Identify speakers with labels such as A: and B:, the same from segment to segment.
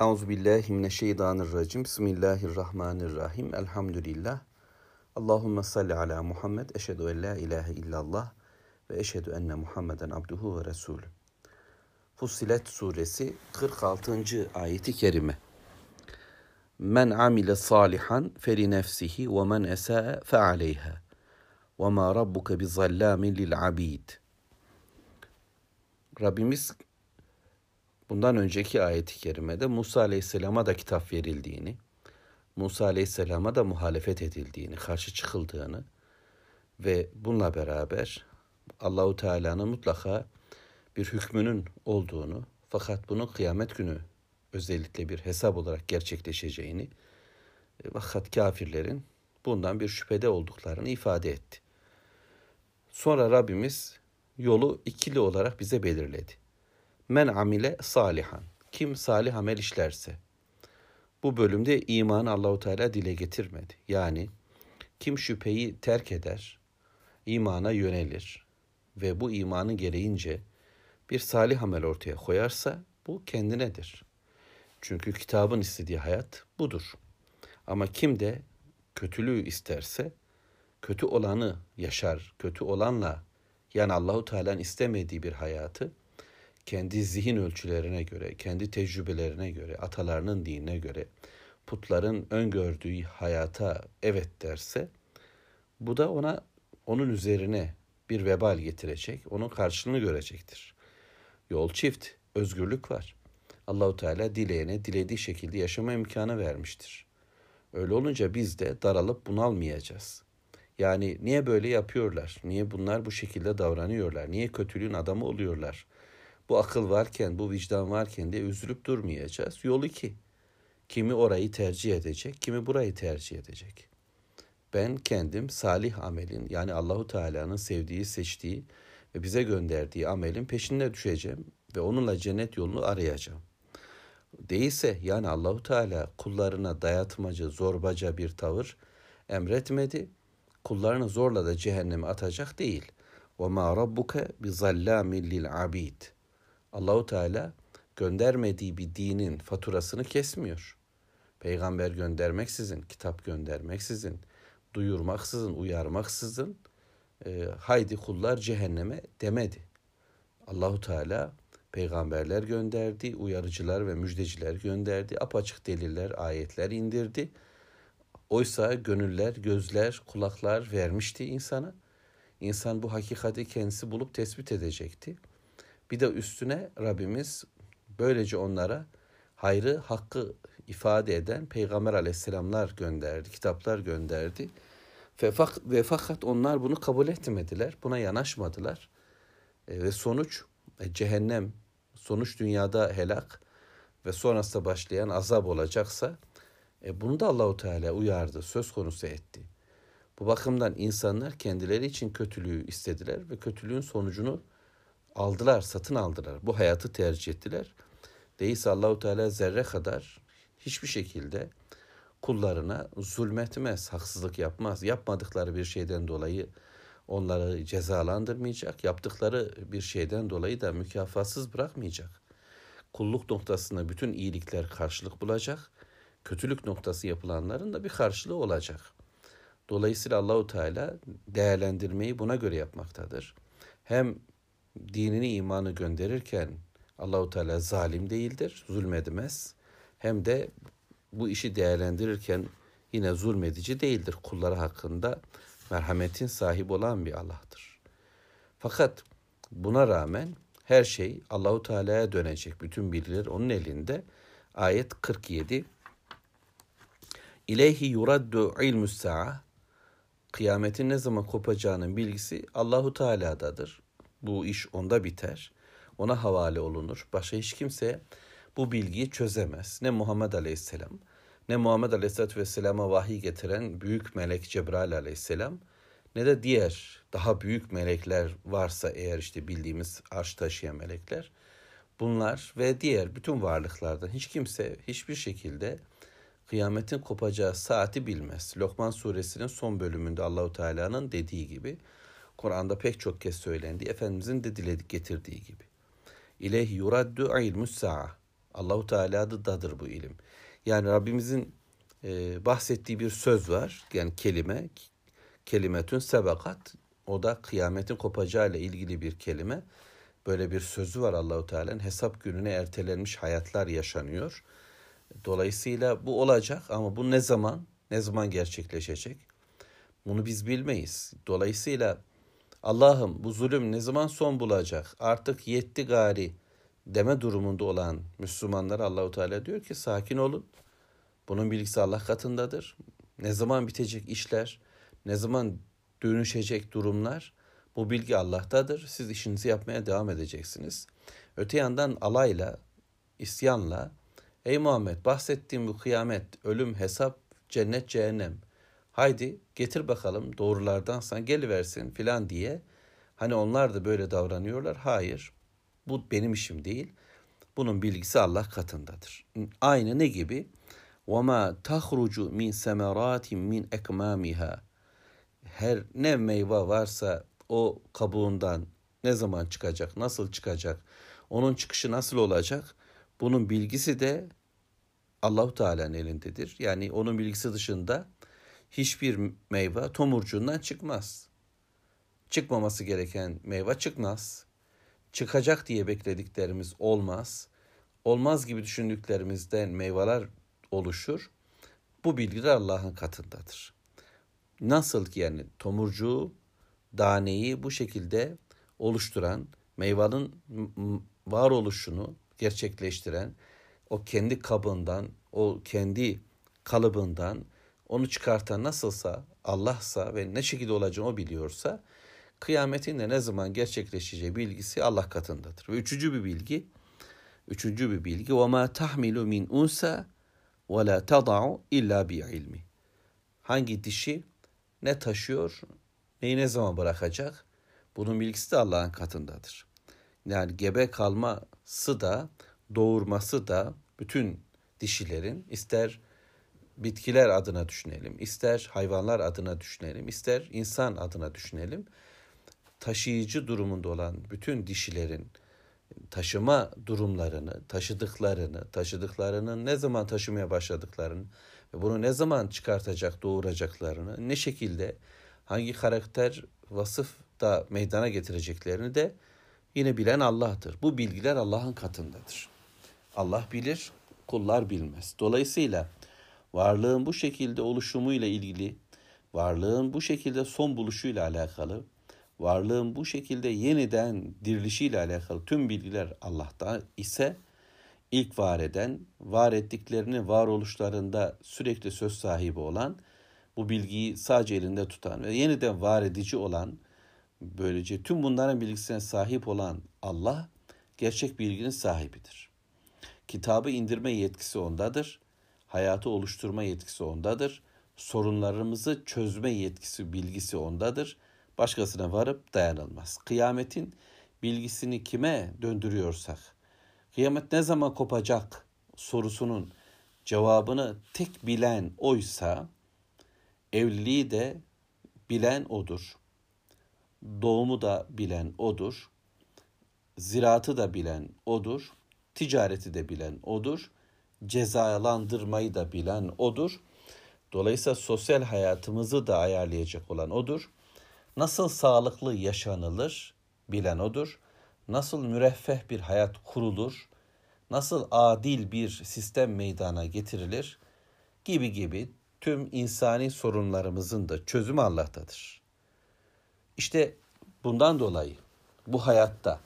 A: Euzu billahi mineşşeytanirracim. Bismillahirrahmanirrahim. Elhamdülillah. Allahumme salli ala Muhammed. Eşhedü en la ilahe illallah ve eşhedü enne Muhammeden abduhu ve resulü. Fussilet suresi 46. ayeti kerime. Men amile salihan feli nefsihi ve men esa'a fe aleyha. Ve ma rabbuke bi zallamin lil abid. Rabbimiz bundan önceki ayeti kerimede Musa Aleyhisselam'a da kitap verildiğini, Musa Aleyhisselam'a da muhalefet edildiğini, karşı çıkıldığını ve bununla beraber Allahu Teala'nın mutlaka bir hükmünün olduğunu fakat bunun kıyamet günü özellikle bir hesap olarak gerçekleşeceğini fakat kafirlerin bundan bir şüphede olduklarını ifade etti. Sonra Rabbimiz yolu ikili olarak bize belirledi. Men amile salihan. Kim salih amel işlerse. Bu bölümde iman Allahu Teala dile getirmedi. Yani kim şüpheyi terk eder, imana yönelir ve bu imanı gereğince bir salih amel ortaya koyarsa bu kendinedir. Çünkü kitabın istediği hayat budur. Ama kim de kötülüğü isterse kötü olanı yaşar, kötü olanla yani Allahu Teala'nın istemediği bir hayatı kendi zihin ölçülerine göre, kendi tecrübelerine göre, atalarının dinine göre, putların öngördüğü hayata evet derse, bu da ona onun üzerine bir vebal getirecek, onun karşılığını görecektir. Yol çift, özgürlük var. Allahu Teala dileyene dilediği şekilde yaşama imkanı vermiştir. Öyle olunca biz de daralıp bunalmayacağız. Yani niye böyle yapıyorlar? Niye bunlar bu şekilde davranıyorlar? Niye kötülüğün adamı oluyorlar? Bu akıl varken, bu vicdan varken de üzülüp durmayacağız. Yol iki. Kimi orayı tercih edecek, kimi burayı tercih edecek. Ben kendim salih amelin yani Allahu Teala'nın sevdiği, seçtiği ve bize gönderdiği amelin peşine düşeceğim ve onunla cennet yolunu arayacağım. Değilse yani Allahu Teala kullarına dayatmacı, zorbaca bir tavır emretmedi. Kullarını zorla da cehenneme atacak değil. Ve ma rabbuke bi zallamin abid. Allahu Teala göndermediği bir dinin faturasını kesmiyor. Peygamber göndermeksizin, kitap göndermeksizin, duyurmaksızın, uyarmaksızın e, haydi kullar cehenneme demedi. Allahu Teala peygamberler gönderdi, uyarıcılar ve müjdeciler gönderdi, apaçık deliller, ayetler indirdi. Oysa gönüller, gözler, kulaklar vermişti insana. İnsan bu hakikati kendisi bulup tespit edecekti. Bir de üstüne Rabbimiz böylece onlara hayrı, hakkı ifade eden Peygamber aleyhisselamlar gönderdi, kitaplar gönderdi. Ve, fak ve fakat onlar bunu kabul etmediler, buna yanaşmadılar. E, ve sonuç e, cehennem, sonuç dünyada helak ve sonrasında başlayan azap olacaksa e, bunu da Allahu Teala uyardı, söz konusu etti. Bu bakımdan insanlar kendileri için kötülüğü istediler ve kötülüğün sonucunu aldılar, satın aldılar. Bu hayatı tercih ettiler. Değilse Allahu Teala zerre kadar hiçbir şekilde kullarına zulmetmez, haksızlık yapmaz. Yapmadıkları bir şeyden dolayı onları cezalandırmayacak. Yaptıkları bir şeyden dolayı da mükafatsız bırakmayacak. Kulluk noktasında bütün iyilikler karşılık bulacak. Kötülük noktası yapılanların da bir karşılığı olacak. Dolayısıyla Allahu Teala değerlendirmeyi buna göre yapmaktadır. Hem dinini imanı gönderirken Allahu Teala zalim değildir, zulmedmez. Hem de bu işi değerlendirirken yine zulmedici değildir. Kulları hakkında merhametin sahibi olan bir Allah'tır. Fakat buna rağmen her şey Allahu Teala'ya dönecek. Bütün bilgiler onun elinde. Ayet 47 İleyhi yuraddu ilmus sa'a Kıyametin ne zaman kopacağının bilgisi Allahu Teala'dadır. Bu iş onda biter. Ona havale olunur. Başka hiç kimse bu bilgiyi çözemez. Ne Muhammed Aleyhisselam, ne Muhammed Aleyhisselatü Vesselam'a vahiy getiren büyük melek Cebrail Aleyhisselam, ne de diğer daha büyük melekler varsa eğer işte bildiğimiz arş taşıyan melekler, bunlar ve diğer bütün varlıklardan hiç kimse hiçbir şekilde kıyametin kopacağı saati bilmez. Lokman suresinin son bölümünde Allahu Teala'nın dediği gibi Kur'an'da pek çok kez söylendi. Efendimizin de diledik getirdiği gibi. İleyhi yuraddu ilmus sa'a. Allahu Teala'dadır bu ilim. Yani Rabbimizin e, bahsettiği bir söz var. Yani kelime, kelimetün sebakat. O da kıyametin kopacağı ile ilgili bir kelime. Böyle bir sözü var Allahu Teala'nın. Hesap gününe ertelenmiş hayatlar yaşanıyor. Dolayısıyla bu olacak ama bu ne zaman? Ne zaman gerçekleşecek? Bunu biz bilmeyiz. Dolayısıyla Allah'ım bu zulüm ne zaman son bulacak? Artık yetti gari deme durumunda olan Müslümanlara Allahu Teala diyor ki sakin olun. Bunun bilgisi Allah katındadır. Ne zaman bitecek işler, ne zaman dönüşecek durumlar bu bilgi Allah'tadır. Siz işinizi yapmaya devam edeceksiniz. Öte yandan alayla, isyanla ey Muhammed bahsettiğim bu kıyamet, ölüm, hesap, cennet, cehennem haydi getir bakalım doğrulardan sana geliversin filan diye hani onlar da böyle davranıyorlar. Hayır bu benim işim değil. Bunun bilgisi Allah katındadır. Aynı ne gibi? وَمَا تَخْرُجُ مِنْ سَمَرَاتٍ مِنْ اَكْمَامِهَا Her ne meyve varsa o kabuğundan ne zaman çıkacak, nasıl çıkacak, onun çıkışı nasıl olacak? Bunun bilgisi de Allahu Teala'nın elindedir. Yani onun bilgisi dışında hiçbir meyve tomurcuğundan çıkmaz. Çıkmaması gereken meyve çıkmaz. Çıkacak diye beklediklerimiz olmaz. Olmaz gibi düşündüklerimizden meyveler oluşur. Bu bilgiler Allah'ın katındadır. Nasıl ki yani tomurcuğu, daneyi bu şekilde oluşturan, meyvanın varoluşunu gerçekleştiren, o kendi kabından, o kendi kalıbından onu çıkartan nasılsa Allah'sa ve ne şekilde olacağını o biliyorsa kıyametin de ne zaman gerçekleşeceği bilgisi Allah katındadır. Ve üçüncü bir bilgi, üçüncü bir bilgi وَمَا تَحْمِلُ مِنْ اُنْسَ وَلَا تَضَعُ illa bi ilmi. Hangi dişi ne taşıyor, neyi ne zaman bırakacak? Bunun bilgisi de Allah'ın katındadır. Yani gebe kalması da, doğurması da bütün dişilerin ister bitkiler adına düşünelim, ister hayvanlar adına düşünelim, ister insan adına düşünelim. Taşıyıcı durumunda olan bütün dişilerin taşıma durumlarını, taşıdıklarını, taşıdıklarının ne zaman taşımaya başladıklarını ve bunu ne zaman çıkartacak, doğuracaklarını, ne şekilde, hangi karakter, vasıf da meydana getireceklerini de yine bilen Allah'tır. Bu bilgiler Allah'ın katındadır. Allah bilir, kullar bilmez. Dolayısıyla varlığın bu şekilde oluşumuyla ilgili, varlığın bu şekilde son buluşuyla alakalı, varlığın bu şekilde yeniden dirilişiyle alakalı tüm bilgiler Allah'tan ise ilk var eden, var ettiklerini varoluşlarında sürekli söz sahibi olan, bu bilgiyi sadece elinde tutan ve yeniden var edici olan, böylece tüm bunların bilgisine sahip olan Allah gerçek bilginin sahibidir. Kitabı indirme yetkisi ondadır hayatı oluşturma yetkisi ondadır. Sorunlarımızı çözme yetkisi, bilgisi ondadır. Başkasına varıp dayanılmaz. Kıyametin bilgisini kime döndürüyorsak, kıyamet ne zaman kopacak sorusunun cevabını tek bilen oysa, evliliği de bilen odur. Doğumu da bilen odur. Ziraatı da bilen odur. Ticareti de bilen odur cezalandırmayı da bilen odur. Dolayısıyla sosyal hayatımızı da ayarlayacak olan odur. Nasıl sağlıklı yaşanılır bilen odur. Nasıl müreffeh bir hayat kurulur, nasıl adil bir sistem meydana getirilir gibi gibi tüm insani sorunlarımızın da çözümü Allah'tadır. İşte bundan dolayı bu hayatta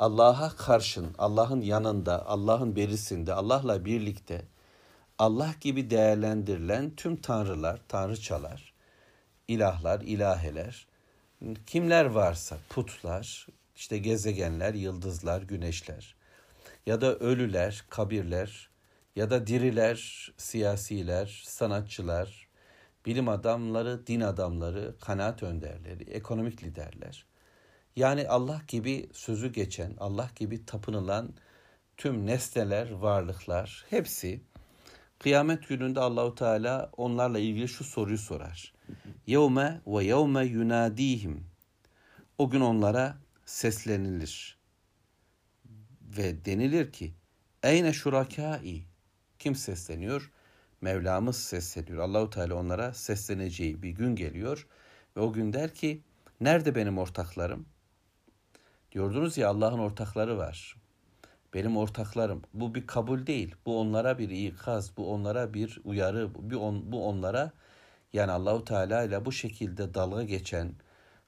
A: Allah'a karşın, Allah'ın yanında, Allah'ın berisinde, Allah'la birlikte Allah gibi değerlendirilen tüm tanrılar, tanrıçalar, ilahlar, ilaheler, kimler varsa putlar, işte gezegenler, yıldızlar, güneşler ya da ölüler, kabirler ya da diriler, siyasiler, sanatçılar, bilim adamları, din adamları, kanaat önderleri, ekonomik liderler yani Allah gibi sözü geçen, Allah gibi tapınılan tüm nesneler, varlıklar hepsi kıyamet gününde Allahu Teala onlarla ilgili şu soruyu sorar. Yevme ve yevme yunadihim. O gün onlara seslenilir. Ve denilir ki Eyne şurakai? Kim sesleniyor? Mevlamız sesleniyor. Allahu Teala onlara sesleneceği bir gün geliyor ve o gün der ki nerede benim ortaklarım? Diyordunuz ya Allah'ın ortakları var. Benim ortaklarım. Bu bir kabul değil. Bu onlara bir ikaz, bu onlara bir uyarı, bu, on, bu onlara yani Allahu Teala ile bu şekilde dalga geçen,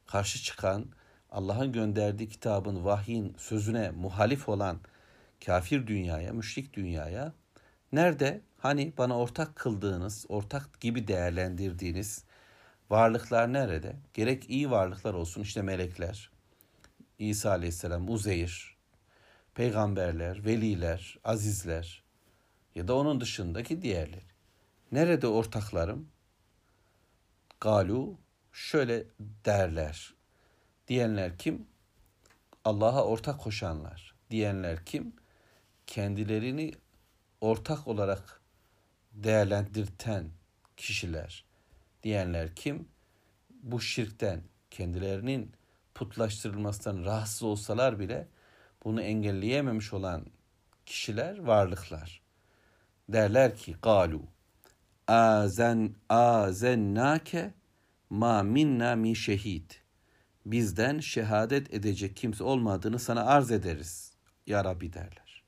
A: karşı çıkan, Allah'ın gönderdiği kitabın, vahyin sözüne muhalif olan kafir dünyaya, müşrik dünyaya nerede hani bana ortak kıldığınız, ortak gibi değerlendirdiğiniz varlıklar nerede? Gerek iyi varlıklar olsun işte melekler, İsa Aleyhisselam, Uzeyr, peygamberler, veliler, azizler ya da onun dışındaki diğerleri. Nerede ortaklarım? Galu şöyle derler. Diyenler kim? Allah'a ortak koşanlar. Diyenler kim? Kendilerini ortak olarak değerlendirten kişiler. Diyenler kim? Bu şirkten kendilerinin putlaştırılmasından rahatsız olsalar bile bunu engelleyememiş olan kişiler, varlıklar. Derler ki galu azen azennake ma minna mi şehid. Bizden şehadet edecek kimse olmadığını sana arz ederiz. Ya Rabbi derler.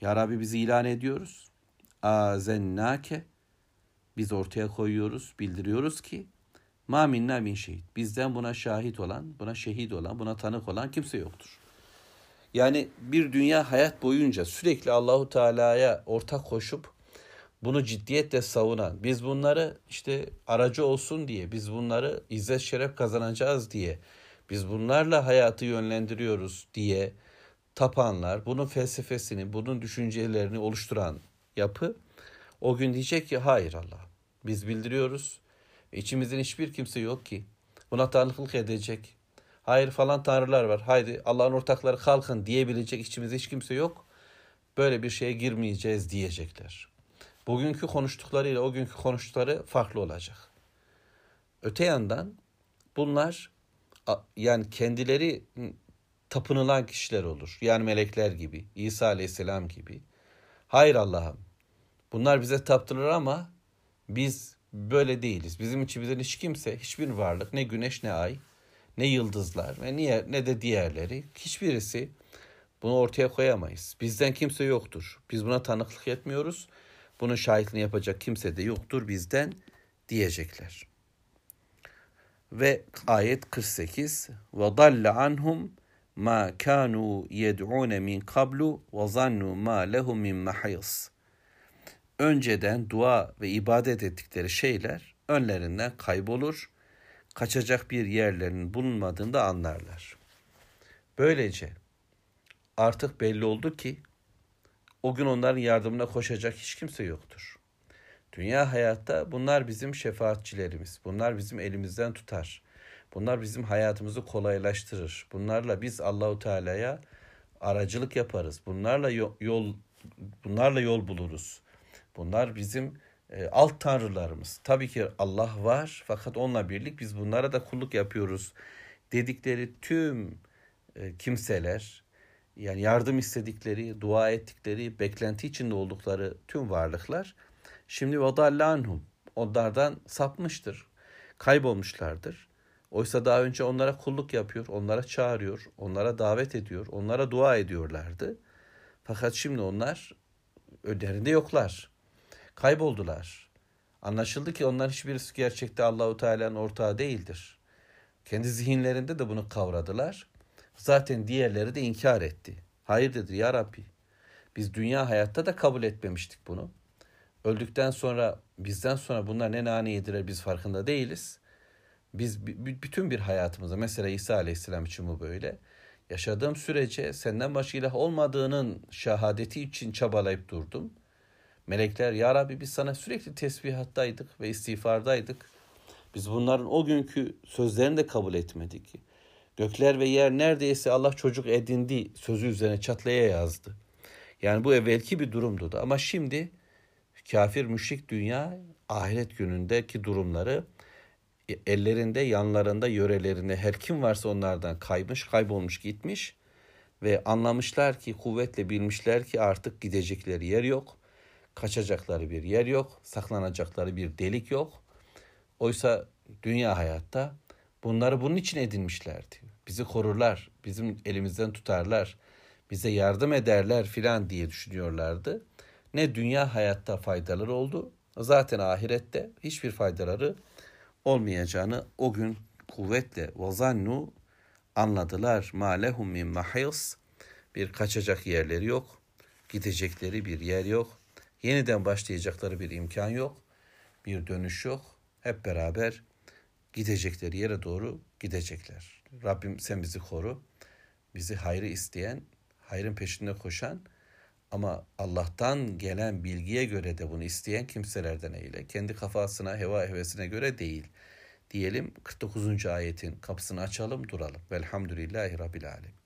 A: Ya Rabbi bizi ilan ediyoruz. Azennake biz ortaya koyuyoruz, bildiriyoruz ki ma minna min şehit. Bizden buna şahit olan, buna şehit olan, buna tanık olan kimse yoktur. Yani bir dünya hayat boyunca sürekli Allahu Teala'ya ortak koşup bunu ciddiyetle savunan, biz bunları işte aracı olsun diye, biz bunları izzet şeref kazanacağız diye, biz bunlarla hayatı yönlendiriyoruz diye tapanlar, bunun felsefesini, bunun düşüncelerini oluşturan yapı o gün diyecek ki hayır Allah. Biz bildiriyoruz. İçimizin hiçbir kimse yok ki buna tanıklık edecek. Hayır falan tanrılar var. Haydi Allah'ın ortakları kalkın diyebilecek içimizde hiç kimse yok. Böyle bir şeye girmeyeceğiz diyecekler. Bugünkü konuştuklarıyla o günkü konuştukları farklı olacak. Öte yandan bunlar yani kendileri tapınılan kişiler olur. Yani melekler gibi, İsa Aleyhisselam gibi. Hayır Allah'ım. Bunlar bize taptırır ama biz böyle değiliz. Bizim içimizden hiç kimse, hiçbir varlık, ne güneş ne ay, ne yıldızlar ve niye ne de diğerleri hiçbirisi bunu ortaya koyamayız. Bizden kimse yoktur. Biz buna tanıklık etmiyoruz. Bunun şahitliğini yapacak kimse de yoktur bizden diyecekler. Ve ayet 48 ve dalle anhum ma kanu yed'un min qablu ve zannu ma lehum min mahis. Önceden dua ve ibadet ettikleri şeyler önlerinden kaybolur. Kaçacak bir yerlerinin bulunmadığını da anlarlar. Böylece artık belli oldu ki o gün onların yardımına koşacak hiç kimse yoktur. Dünya hayatta bunlar bizim şefaatçilerimiz. Bunlar bizim elimizden tutar. Bunlar bizim hayatımızı kolaylaştırır. Bunlarla biz Allahu Teala'ya aracılık yaparız. Bunlarla yol bunlarla yol buluruz. Bunlar bizim e, alt tanrılarımız. Tabii ki Allah var fakat onunla birlik biz bunlara da kulluk yapıyoruz dedikleri tüm e, kimseler yani yardım istedikleri, dua ettikleri, beklenti içinde oldukları tüm varlıklar şimdi vadallanhum onlardan sapmıştır. Kaybolmuşlardır. Oysa daha önce onlara kulluk yapıyor, onlara çağırıyor, onlara davet ediyor, onlara dua ediyorlardı. Fakat şimdi onlar önlerinde yoklar. Kayboldular. Anlaşıldı ki onlar hiçbirisi gerçekte Allahu Teala'nın ortağı değildir. Kendi zihinlerinde de bunu kavradılar. Zaten diğerleri de inkar etti. Hayır dedi ya Rabbi. Biz dünya hayatta da kabul etmemiştik bunu. Öldükten sonra bizden sonra bunlar ne nane yediler biz farkında değiliz. Biz bütün bir hayatımızda mesela İsa Aleyhisselam için bu böyle. Yaşadığım sürece senden başka ilah olmadığının şehadeti için çabalayıp durdum. Melekler ya Rabbi biz sana sürekli tesbihattaydık ve istiğfardaydık. Biz bunların o günkü sözlerini de kabul etmedik. Gökler ve yer neredeyse Allah çocuk edindi sözü üzerine çatlaya yazdı. Yani bu evvelki bir durumdu da ama şimdi kafir müşrik dünya ahiret günündeki durumları ellerinde, yanlarında, yörelerinde her kim varsa onlardan kaymış, kaybolmuş, gitmiş. Ve anlamışlar ki kuvvetle bilmişler ki artık gidecekleri yer yok. Kaçacakları bir yer yok. Saklanacakları bir delik yok. Oysa dünya hayatta bunları bunun için edinmişlerdi. Bizi korurlar, bizim elimizden tutarlar, bize yardım ederler filan diye düşünüyorlardı. Ne dünya hayatta faydaları oldu, zaten ahirette hiçbir faydaları olmayacağını o gün kuvvetle vazannu anladılar. Ma lehum min mahis bir kaçacak yerleri yok. Gidecekleri bir yer yok. Yeniden başlayacakları bir imkan yok. Bir dönüş yok. Hep beraber gidecekleri yere doğru gidecekler. Rabbim sen bizi koru. Bizi hayrı isteyen, hayrın peşinde koşan ama Allah'tan gelen bilgiye göre de bunu isteyen kimselerden eyle. Kendi kafasına, heva hevesine göre değil. Diyelim 49. ayetin kapısını açalım duralım. Velhamdülillahi Rabbil Alemin.